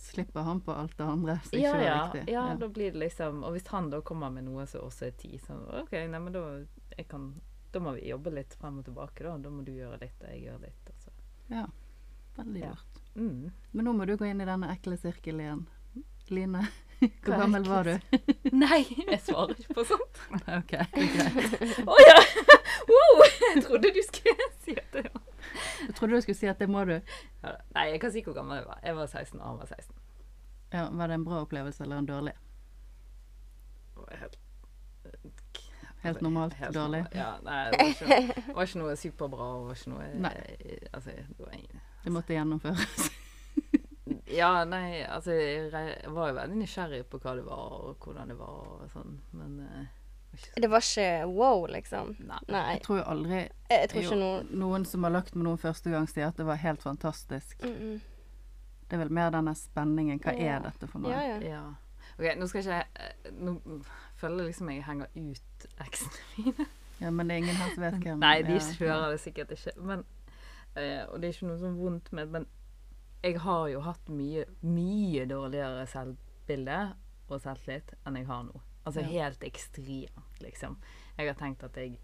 Slipper han på alt det andre som ja, ikke var ja, viktig. ja, da blir det liksom Og hvis han da kommer med noe som også er ti, så OK, nei, men da jeg kan Da må vi jobbe litt frem og tilbake, da. Da må du gjøre litt, og jeg gjør litt. Altså. ja. Veldig Ja. lurt. Mm. Men nå må du gå inn i denne ekle sirkelen igjen. Line, hvor gammel var du? Nei, jeg svarer ikke på sånt. OK, greit. Å ja! Wow! Jeg trodde du skulle si at det var Jeg trodde du skulle si at det må du. ja, Nei, jeg kan si hvor gammel jeg var. Jeg var 16, og han var 16. Ja, Var det en bra opplevelse eller en dårlig? Helt- Helt normalt Helt dårlig. Ja, nei, det var ikke, var ikke noe superbra. Var ikke noe Altså, det var ingen Det måtte gjennomføres. Ja, nei, altså jeg var jo veldig nysgjerrig på hva det var, og hvordan det var og sånn, men uh, det var ikke Det var ikke wow, liksom. Nei. Nei. Jeg tror jo aldri Jeg, jeg tror jo, ikke noe noen som har lagt med noen første gang, sier at det var helt fantastisk. mm -mm. Det er vel mer denne spenningen. Hva Ja. er dette for noe? Ja, ja. Ja. OK, nå skal ikke jeg eh, Nå føler jeg liksom jeg henger ut eksene mine. Ja, men det er ingen her som vet hvem Nei, de ja. hører det sikkert ikke. Men, uh, og det er ikke noe sånn vondt med Men jeg har jo hatt mye, mye dårligere selvbilde og selvtillit enn jeg har nå. Altså Ja. helt ekstremt, liksom. Jeg har tenkt at jeg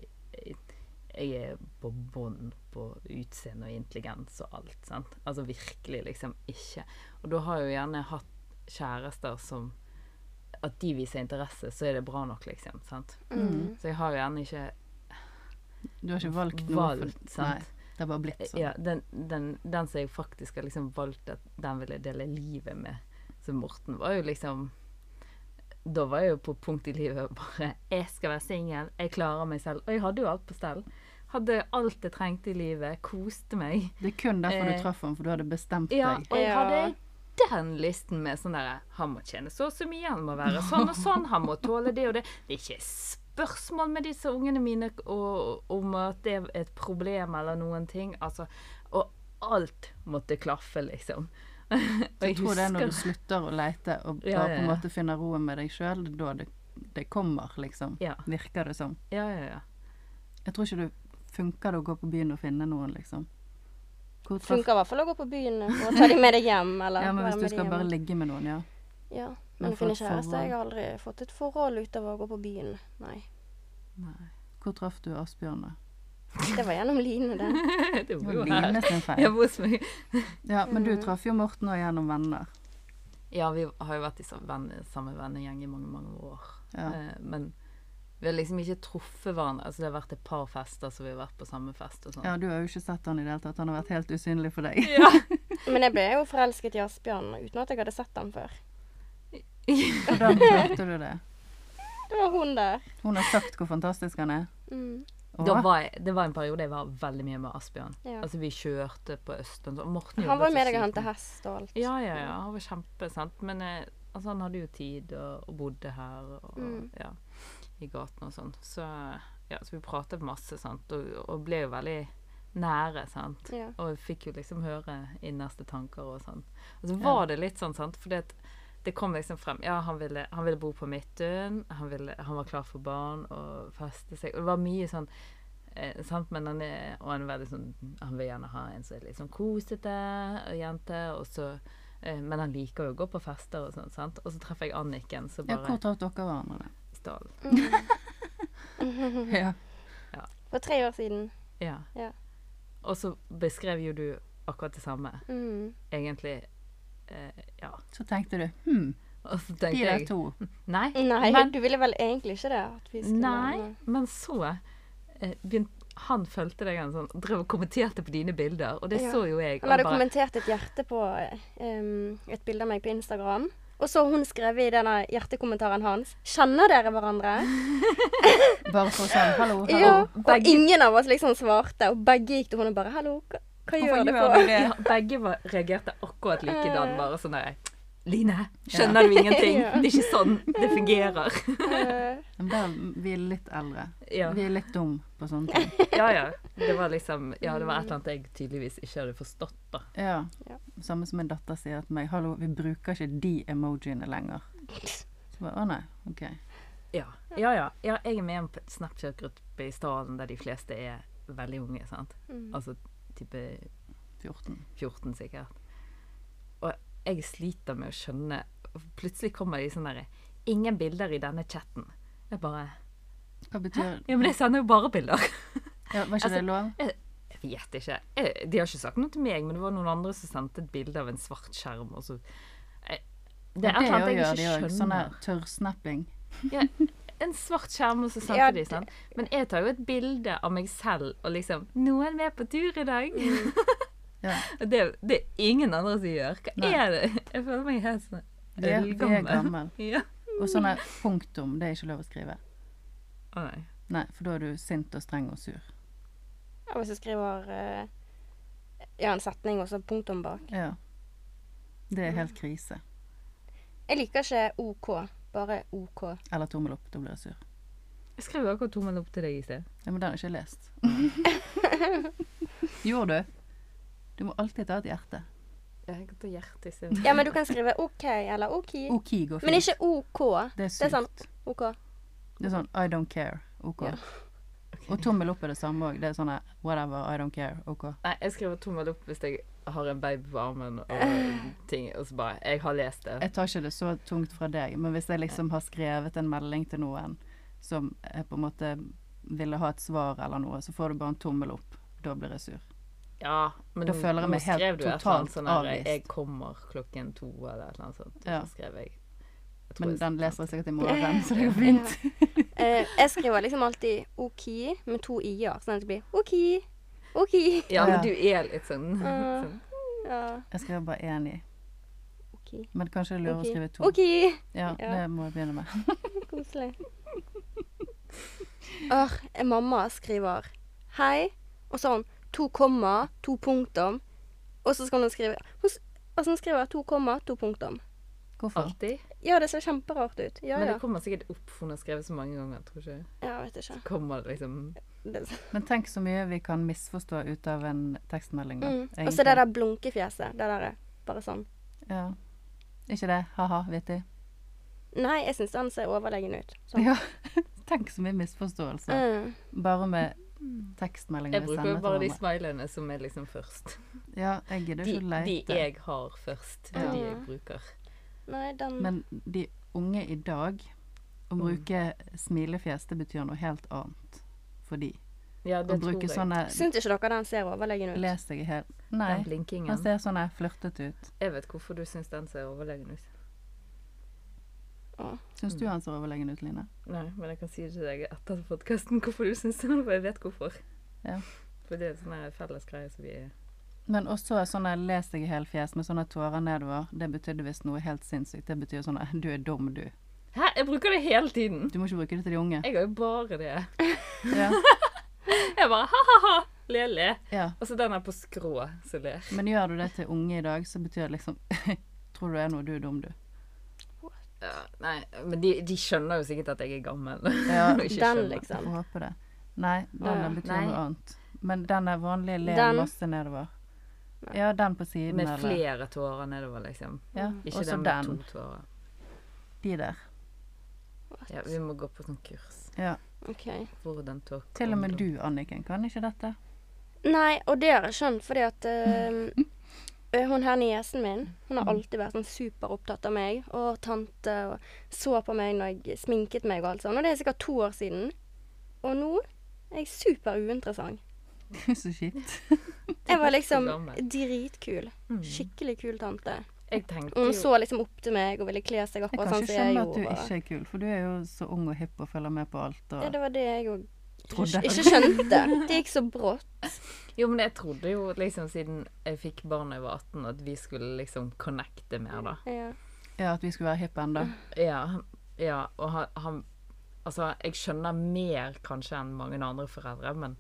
jeg er på bånn på utseende og intelligens og alt. sant? Altså virkelig liksom ikke. Og da har jeg jo gjerne hatt kjærester som At de viser interesse, så er det bra nok, liksom. sant? Mm. Så jeg har jo gjerne ikke Du har ikke valgt noe? valgt, sant? nei, det har bare blitt sånn. Ja, den, den, den som jeg faktisk har liksom valgt at den ville dele livet med, som Morten, var jo liksom Da var jeg jo på punkt i livet bare 'Jeg skal være singel, jeg klarer meg selv.' Og jeg hadde jo alt på stell. Hadde alt jeg trengte i livet. Koste meg. Det er kun derfor Eh, du traff ham, for du hadde bestemt Ja, deg. og jeg hadde den listen med sånn derre Han må tjene så og så mye, han må være sånn og sånn, han må tåle det og det. Det er ikke spørsmål med disse ungene mine og, om at det er et problem eller noen ting. Altså, og alt måtte klaffe, liksom. Jeg tror det er når du slutter å leite og bare Ja, ja, på en måte finner roen med deg sjøl, da det, det kommer, liksom. Ja. Virker det som. Ja, ja, ja. Jeg tror ikke det funker det å gå på byen og finne noen, liksom. Hvor Funker i hvert fall å gå på byen og ta dem med deg hjem. Eller Ja, men hvis du skal bare ligge med noen, ja. Ja, Men men finne kjæreste forhold. Jeg har aldri fått et forhold utover å gå på byen. Nei. Nei. Hvor traff du Asbjørn, da? Det var gjennom Line, det. det var jo her. Line sin Jeg feil. var hos meg. Ja, men du traff jo Morten òg gjennom venner. Ja, vi har jo vært i samme, vennegjeng i mange, mange år. Ja. Eh, men vi har liksom ikke truffet hverandre. Altså, det har vært et par fester, så vi har vært på samme fest og sånn. ja, du har jo ikke sett han i det hele tatt. Han har vært helt usynlig for deg. Ja. Men jeg ble jo forelsket i Asbjørn uten at jeg hadde sett ham før. Hvordan klarte du det? Det var hun der. Hun har sagt hvor fantastisk han er. Mm. Da var jeg, det var en periode jeg var veldig mye med Asbjørn. Ja. Altså, vi kjørte på Østen. så Morten Han var med deg og hentet hest og alt. Ja, ja, ja. Han var kjempesent. Men eh, altså, han hadde jo tid og, og bodde her og Mm. ja, i gaten og sånn. Så, ja, så vi pratet masse, sant. Og, og ble jo veldig nære, sant. Ja. Og fikk jo liksom høre innerste tanker og sånn. Og så var det litt sånn, sant, fordi at det kom liksom frem Ja, han ville, han ville bo på Midtun. han, ville, han var klar for barn og feste seg. Og det var mye sånn eh, sant, men han er, og han er veldig sånn Han vil gjerne ha en som er litt sånn kosete og jente, og så eh, Men han liker jo å gå på fester og sånn, sant. Og så treffer jeg Anniken, så bare Ja, hvor traff dere hverandre? da? Mm. Mm. Ja. For tre år siden. Ja. Ja. Og så beskrev jo du akkurat det samme, Mm. egentlig. Eh, ja. Så tenkte du hm, Og så de tenkte der to. Nei. Nei, Men- du ville vel egentlig ikke det? At vi skulle Nei, men så eh, begynte Han fulgte deg en sånn Drev og kommenterte på dine bilder, og det Ja. så jo jeg. Han hadde bare, kommentert et hjerte på um, et bilde av meg på Instagram. Og så hun skrevet i denne hjertekommentaren hans 'Kjenner dere hverandre?' Bare for sånn hallo, hallo. Ja, og begge- ingen av oss liksom svarte. Og begge gikk til hun og bare 'Hallo, hva, gjør det for det? ja, begge var, reagerte akkurat likedan. Eh. Bare sånn der Line, skjønner du ingenting? Det er ikke sånn det fungerer. Eh, Men der, vi er litt eldre. Ja. Vi er litt dum på sånne ting. ja, ja. Det var liksom Ja, det var et eller annet jeg tydeligvis ikke hadde forstått, da. Ja. Ja. Samme som min datter sier til meg. 'Hallo, vi bruker ikke de emojiene lenger'. Så bare, Å nei, OK. Ja. Ja, ja. ja jeg er med på en Snapchat-gruppe i Stallen der de fleste er veldig unge, sant. mm. Altså type 14. 14 sikkert. Og jeg sliter med å skjønne Plutselig kommer de sånn derre Ingen bilder i denne chatten. Jeg bare Hva betyr det? Ja, men jeg sender jo bare bilder. ja, Var ikke Altså, det lov? Jeg vet ikke. Jeg, de har ikke sagt noe til meg, men det var noen andre som sendte et bilde av en svart skjerm, og så jeg, Det er annet jeg ikke de òg. Sånn tørrsnapping. Ja, en svart skjerm, og så sendte Ja, de sånn. Men jeg tar jo et bilde av meg selv og liksom 'Noen med på tur i dag?' Ja. Og det, det er ingen andre som gjør. Hva Nei. er det? Jeg føler meg helt sånn er, vi er gammel. Ja. Og sånne punktum, det er ikke lov å skrive. Å nei. Nei, for da er du sint og streng og sur. Ja, hvis jeg skriver eh, ja, en setning og så punktum bak. Ja. Det er helt krise. Jeg liker ikke OK, bare OK. Eller tommel opp. Da blir jeg sur. Jeg skrev akkurat tommel opp til deg i sted. Ja, men den har jeg ikke lest. Gjorde du? Du må alltid ta et hjerte. Jeg kan ta hjerte i stedet. Ja, men du kan skrive OK eller OK. OK går fint. Men ikke OK. Det er Det er sånn. OK. Det er sånn I don't care. OK. Ja. Og tommel opp er det samme òg. Det er sånn whatever, I don't care. OK. Nei, jeg skriver tommel opp hvis jeg har en baby på armen og ting, og så bare Jeg har lest det. Jeg tar ikke det så tungt fra deg, men hvis jeg liksom har skrevet en melding til noen som jeg på en måte ville ha et svar eller noe, så får du bare en tommel opp. Da blir jeg sur. Ja, men Da føler jeg meg helt skrev du et eller annet totalt sånn her, avvist. Jeg kommer klokken to, eller et eller annet sånt. Ja. så skrev jeg, jeg tror Men jeg- den leser jeg sikkert i morgen, så det går fint. Eh, jeg skriver liksom alltid OK med to i-er, sånn at det blir OK. OK. Ja, men du er litt sånn, sånn. Ja, Jeg skriver bare én i. Okay. Men kanskje jeg lurer å skrive to. OK. Ja, Ja. det må jeg begynne med. Koselig. Ør, en mamma skriver hei, og så har hun to komma, to punktum, og så skal hun skrive hun, Altså hun skriver to komma, to punktum. Hvorfor? Alltid. Ja, det ser kjemperart ut. Ja, Men det kommer sikkert opp, for hun har skrevet så mange ganger, tror ikke. Ja, vet ikke. Kommer det liksom Det, Men tenk så mye vi kan misforstå ut av en tekstmelding, da. mm. Og så det der blunkefjeset. Det der er bare sånn. Ja. Ikke det? Ha-ha, vittig. Nei, jeg syns den ser overlegen ut. Sånn. Ja. Tenk så mye misforståelse. Mm. Bare med tekstmeldinger Jeg vi sender jo bruker bare de smilene som er liksom først. Ja, jeg gidder De, ikke å de jeg har først. Det er de jeg bruker. Nei, den Men de unge i dag Å Mm. bruke smilefjes, det betyr noe helt annet for de. Ja, det tror jeg. sånne Syns ikke dere den ser overlegen ut? Les deg helt Den Nei. Han blinkingen. ser sånn her flørtete ut. Jeg vet hvorfor du syns den ser overlegen ut. Syns du han ser overlegen ut, Line? Nei, men jeg kan si det til deg etter podkasten hvorfor du syns det, for jeg vet hvorfor. Ja. For det er sånne her felles greie som vi er Men også sånne les deg i helfjes med sånne tårer nedover. Det betydde visst noe helt sinnssykt. Det betyr sånn du er dum, du. Hæ? Jeg bruker det hele tiden! Du må ikke bruke det til de unge. Jeg har jo bare det. Ja. Jeg bare ha-ha-ha, le-le. ja. Og så den er på skrå som ler. Men gjør du det til unge i dag, så betyr det liksom Tror du det er noe du er dum, du. Ja, nei, men de, de skjønner jo sikkert at jeg er gammel. Ja, Den, skjønner. liksom. Får håpe det. Nei, den Ja. betyr Nei. noe annet. Men den er vanlig le masse nedover. Ja, den på siden, Med eller flere tårer nedover, liksom. Ja, Ikke Også den med den. to tårer. De der. Ja, vi må gå på sånn kurs. Ja. OK. Hvordan tårer Til og med du, Anniken, kan ikke dette? Nei, og det har jeg skjønt fordi at eh, hun her niesen min, hun har alltid vært sånn superopptatt av meg og tante og så på meg når jeg sminket meg og alt sånt. Og det er sikkert to år siden. Og nå er jeg super uinteressant. så kjipt. Jeg var liksom dritkul. Mm. Skikkelig kul tante. Jeg tenkte Og hun så liksom opp til meg og ville kle seg opp. Jeg kan sånn ikke skjønne at du ikke er kul, for du er jo så ung og hipp og følger med på alt. Ja, det var det jeg òg Trodde. ikke skjønte. Det gikk så brått. Jo, men jeg trodde jo liksom siden jeg fikk barn da jeg var 18, at vi skulle liksom connecte mer, da. Ja. ja, at vi skulle være hippe ennå. Ja, ja og han, han Altså, jeg skjønner mer kanskje enn mange andre foreldre, men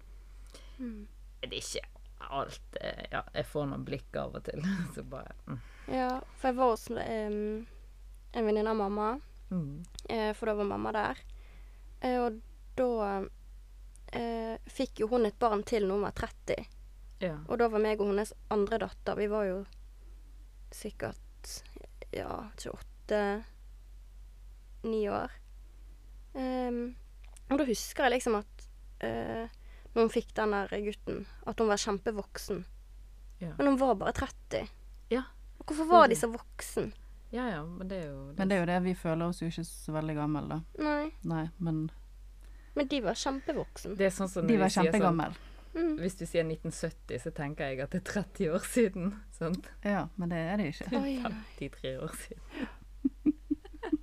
Mm. det er ikke alt eh, Ja, jeg får noen blikk av og til, så bare mm. Ja, for jeg var hos um, en venninne av mamma. Mm. uh, for da var mamma der. Uh, og da uh, fikk jo hun et barn til når hun var 30. Ja. Og da var meg og hennes andre datter Vi var jo sikkert ja, 28-9 år. Um, og da husker jeg liksom at når hun fikk den der gutten, at hun var kjempevoksen. Ja. Men hun var bare 30. Ja. Hvorfor var de så voksen? ja ja, men det er jo Men det er jo det, vi føler oss jo ikke så veldig gamle, da. Nei. Nei, men Men de var kjempevoksen. Det er sånn som de når var sier kjempegamle. Mm. Hvis du sier 1970, så tenker jeg at det er 30 år siden. Sant? Ja, men det er det ikke. Oi, oi. 53 år siden.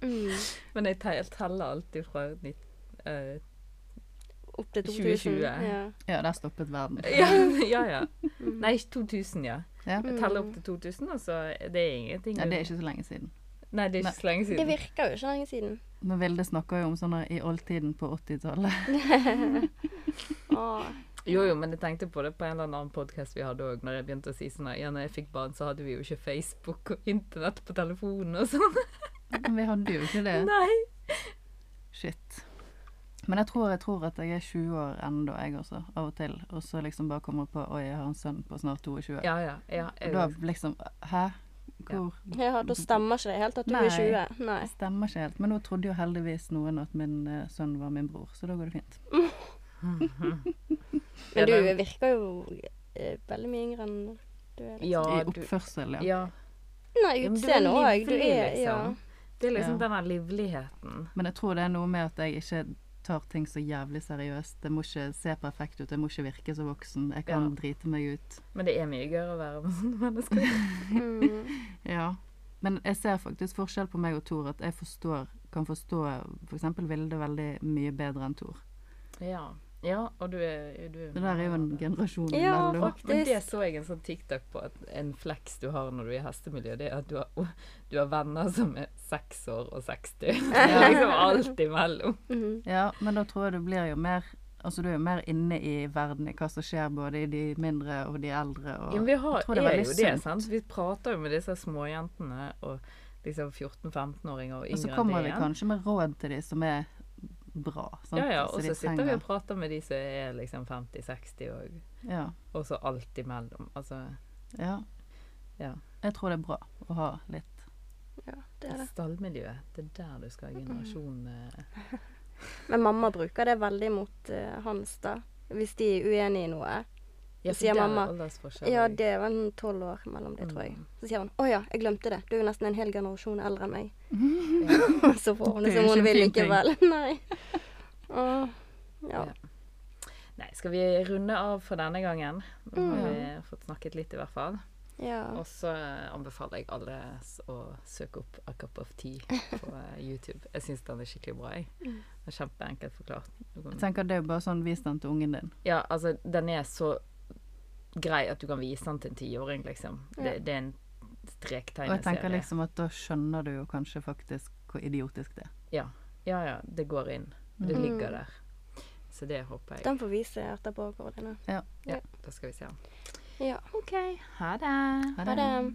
Mm. Men jeg teller alltid fra nitt- eh, Opp til 2000. 2020. Ja. Ja, der stoppet verden. ja, ja, ja. Mm. Nei, 2000, ja. Ja. Teller opp til 2000, altså. det er ingenting ja, det er ikke så lenge siden. Nei, det er ikke så lenge siden. Det virker jo ikke lenge siden. Men Vilde snakker jo om sånne i oldtiden på 80-tallet. Åh. Jo, jo, men jeg tenkte på det på en eller annen podkast vi hadde òg, når jeg begynte å si sånn at ja, når jeg fikk barn, så hadde vi jo ikke Facebook og internett på telefonen og sånn. Men vi hadde jo ikke det. Nei. Shit. Men jeg tror, jeg tror at jeg er 20 år ennå, jeg også, av og til. Og så liksom bare kommer på Oi, jeg har en sønn på snart 22. Ja, ja. ja Og da liksom Hæ? Hvor Ja, da stemmer ikke det helt at du Nei. er 20. Nei. Det stemmer ikke helt. Men nå trodde jo heldigvis noen at min uh, sønn var min bror, så da går det fint. Men du virker jo eh, veldig mye yngre enn du er. Liksom. ja, I oppførsel, ja. ja. Nei, du utseende òg. Du er ja. liksom. Det er liksom Ja. den der livligheten. Men jeg tror det er noe med at jeg ikke tar ting så jævlig seriøst. Det må ikke se perfekt ut, jeg må ikke virke så voksen. Jeg kan Ja. drite meg ut. Men det er mye gøyere å være med sånne mennesker. Mm. Ja. Men jeg ser faktisk forskjell på meg og Tor, at jeg forstår, kan forstå f.eks. Vilde veldig mye bedre enn Tor. Ja. Ja, og du er, du er Det der er jo en generasjon Ja, mellom. faktisk. Men det så jeg en sånn TikTok på, at en flex du har når du er i hestemiljø, det er at du har, du har venner som er seks år og 60. Det er liksom alt imellom. Mhm. Ja, men da tror jeg du blir jo mer Altså du er jo mer inne i verden, i hva som skjer både i de mindre og de eldre. Og Ja, men vi har, jeg tror det er, er jo sunt. det, sant? Vi prater jo med disse småjentene og liksom 14-15-åringer og yngre det igjen. Og så kommer vi kanskje med råd til de som er bra. Sant? Ja, ja, og så sitter vi og prater med de som er liksom 50-60 og, Ja, og så alt imellom. Altså, ja. ja. Jeg tror det er bra å ha litt Ja, det er det. Stallmiljøet, det er der du skal ha generasjon eh, Men mamma bruker det veldig mot uh, Hans, da. Hvis de er uenige i noe. Ja, sier det er mamma. Ja, det var en tolv år mellom det, tror jeg. Mm. Så sier hun 'Å ja, jeg glemte det. Du er jo nesten en hel generasjon eldre enn meg'. Ja. så får hun Det som hun vil likevel. Nei. Åh, ja. Ja. Nei, skal vi runde av for denne gangen? Nå har Mm. vi fått snakket litt, i hvert fall. ja. Og så eh, anbefaler jeg alle å søke opp A Cup of Tea på eh, YouTube. Jeg syns den er skikkelig bra. Jeg. Mm. Det Kjempeenkelt forklart. Jeg tenker det er jo bare sånn vis den til ungen din. Ja, altså, den er så grei at du kan vise den til en tiåring, liksom. Det, Ja. det er en Og jeg tenker liksom at da skjønner du jo kanskje faktisk hvor idiotisk det er. Ja. ja, ja. Det går inn. Det Mm. ligger der. Så det håper jeg. Den får vise etterpå, Karoline. Ja, da skal vi se den. Ja. OK. Ha det. Ha Ha det.